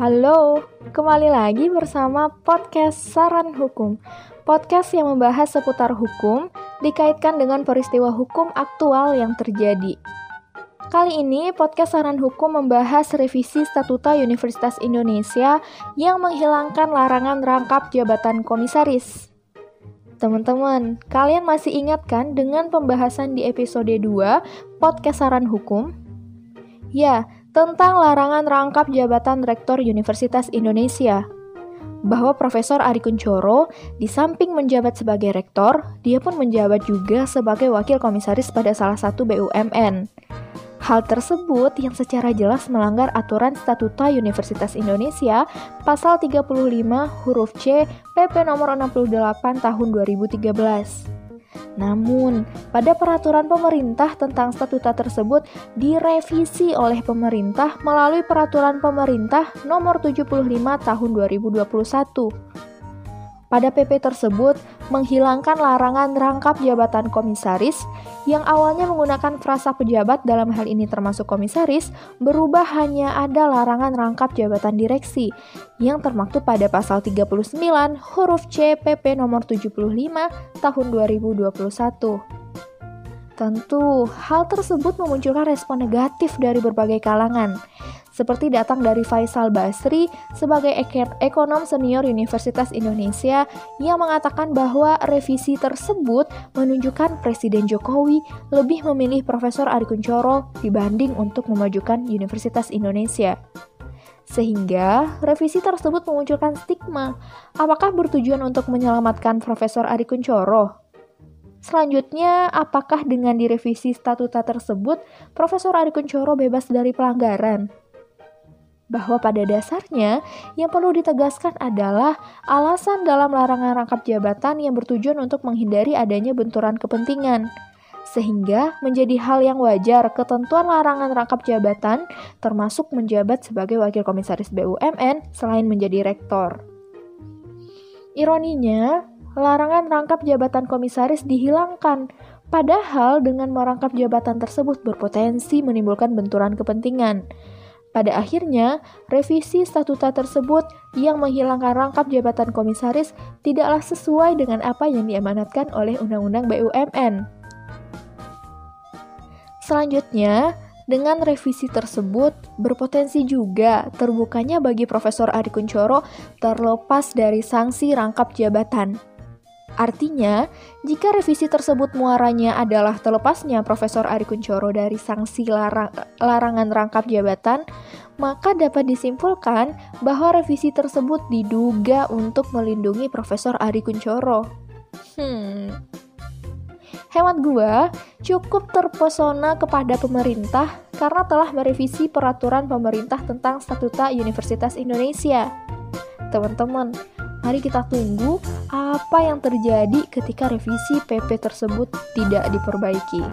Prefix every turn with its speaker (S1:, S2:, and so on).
S1: Halo, kembali lagi bersama podcast Saran Hukum. Podcast yang membahas seputar hukum dikaitkan dengan peristiwa hukum aktual yang terjadi. Kali ini podcast Saran Hukum membahas revisi Statuta Universitas Indonesia yang menghilangkan larangan rangkap jabatan komisaris. Teman-teman, kalian masih ingat kan dengan pembahasan di episode 2 podcast Saran Hukum? Ya, tentang larangan rangkap jabatan Rektor Universitas Indonesia. Bahwa Profesor Ari Kuncoro, di samping menjabat sebagai rektor, dia pun menjabat juga sebagai wakil komisaris pada salah satu BUMN. Hal tersebut yang secara jelas melanggar aturan Statuta Universitas Indonesia pasal 35 huruf C PP nomor 68 tahun 2013. Namun, pada peraturan pemerintah tentang statuta tersebut direvisi oleh pemerintah melalui peraturan pemerintah nomor 75 tahun 2021. Pada PP tersebut menghilangkan larangan rangkap jabatan komisaris yang awalnya menggunakan frasa pejabat dalam hal ini termasuk komisaris berubah hanya ada larangan rangkap jabatan direksi yang termaktub pada pasal 39 huruf C PP nomor 75 tahun 2021. Tentu, hal tersebut memunculkan respon negatif dari berbagai kalangan seperti datang dari Faisal Basri sebagai ekonom senior Universitas Indonesia yang mengatakan bahwa revisi tersebut menunjukkan Presiden Jokowi lebih memilih Profesor Ari Kuncoro dibanding untuk memajukan Universitas Indonesia. Sehingga revisi tersebut memunculkan stigma, apakah bertujuan untuk menyelamatkan Profesor Ari Kuncoro? Selanjutnya, apakah dengan direvisi statuta tersebut, Profesor Ari Kuncoro bebas dari pelanggaran? bahwa pada dasarnya yang perlu ditegaskan adalah alasan dalam larangan rangkap jabatan yang bertujuan untuk menghindari adanya benturan kepentingan. Sehingga menjadi hal yang wajar ketentuan larangan rangkap jabatan termasuk menjabat sebagai wakil komisaris BUMN selain menjadi rektor. Ironinya, larangan rangkap jabatan komisaris dihilangkan Padahal dengan merangkap jabatan tersebut berpotensi menimbulkan benturan kepentingan. Pada akhirnya, revisi statuta tersebut yang menghilangkan rangkap jabatan komisaris tidaklah sesuai dengan apa yang diamanatkan oleh Undang-Undang BUMN. Selanjutnya, dengan revisi tersebut berpotensi juga terbukanya bagi Profesor Ari Kuncoro terlepas dari sanksi rangkap jabatan. Artinya, jika revisi tersebut muaranya adalah terlepasnya Profesor Ari Kuncoro dari sanksi larang, larangan rangkap jabatan, maka dapat disimpulkan bahwa revisi tersebut diduga untuk melindungi Profesor Ari Kuncoro. Hmm. Hemat gua cukup terpesona kepada pemerintah karena telah merevisi peraturan pemerintah tentang Statuta Universitas Indonesia. Teman-teman, Mari kita tunggu apa yang terjadi ketika revisi PP tersebut tidak diperbaiki.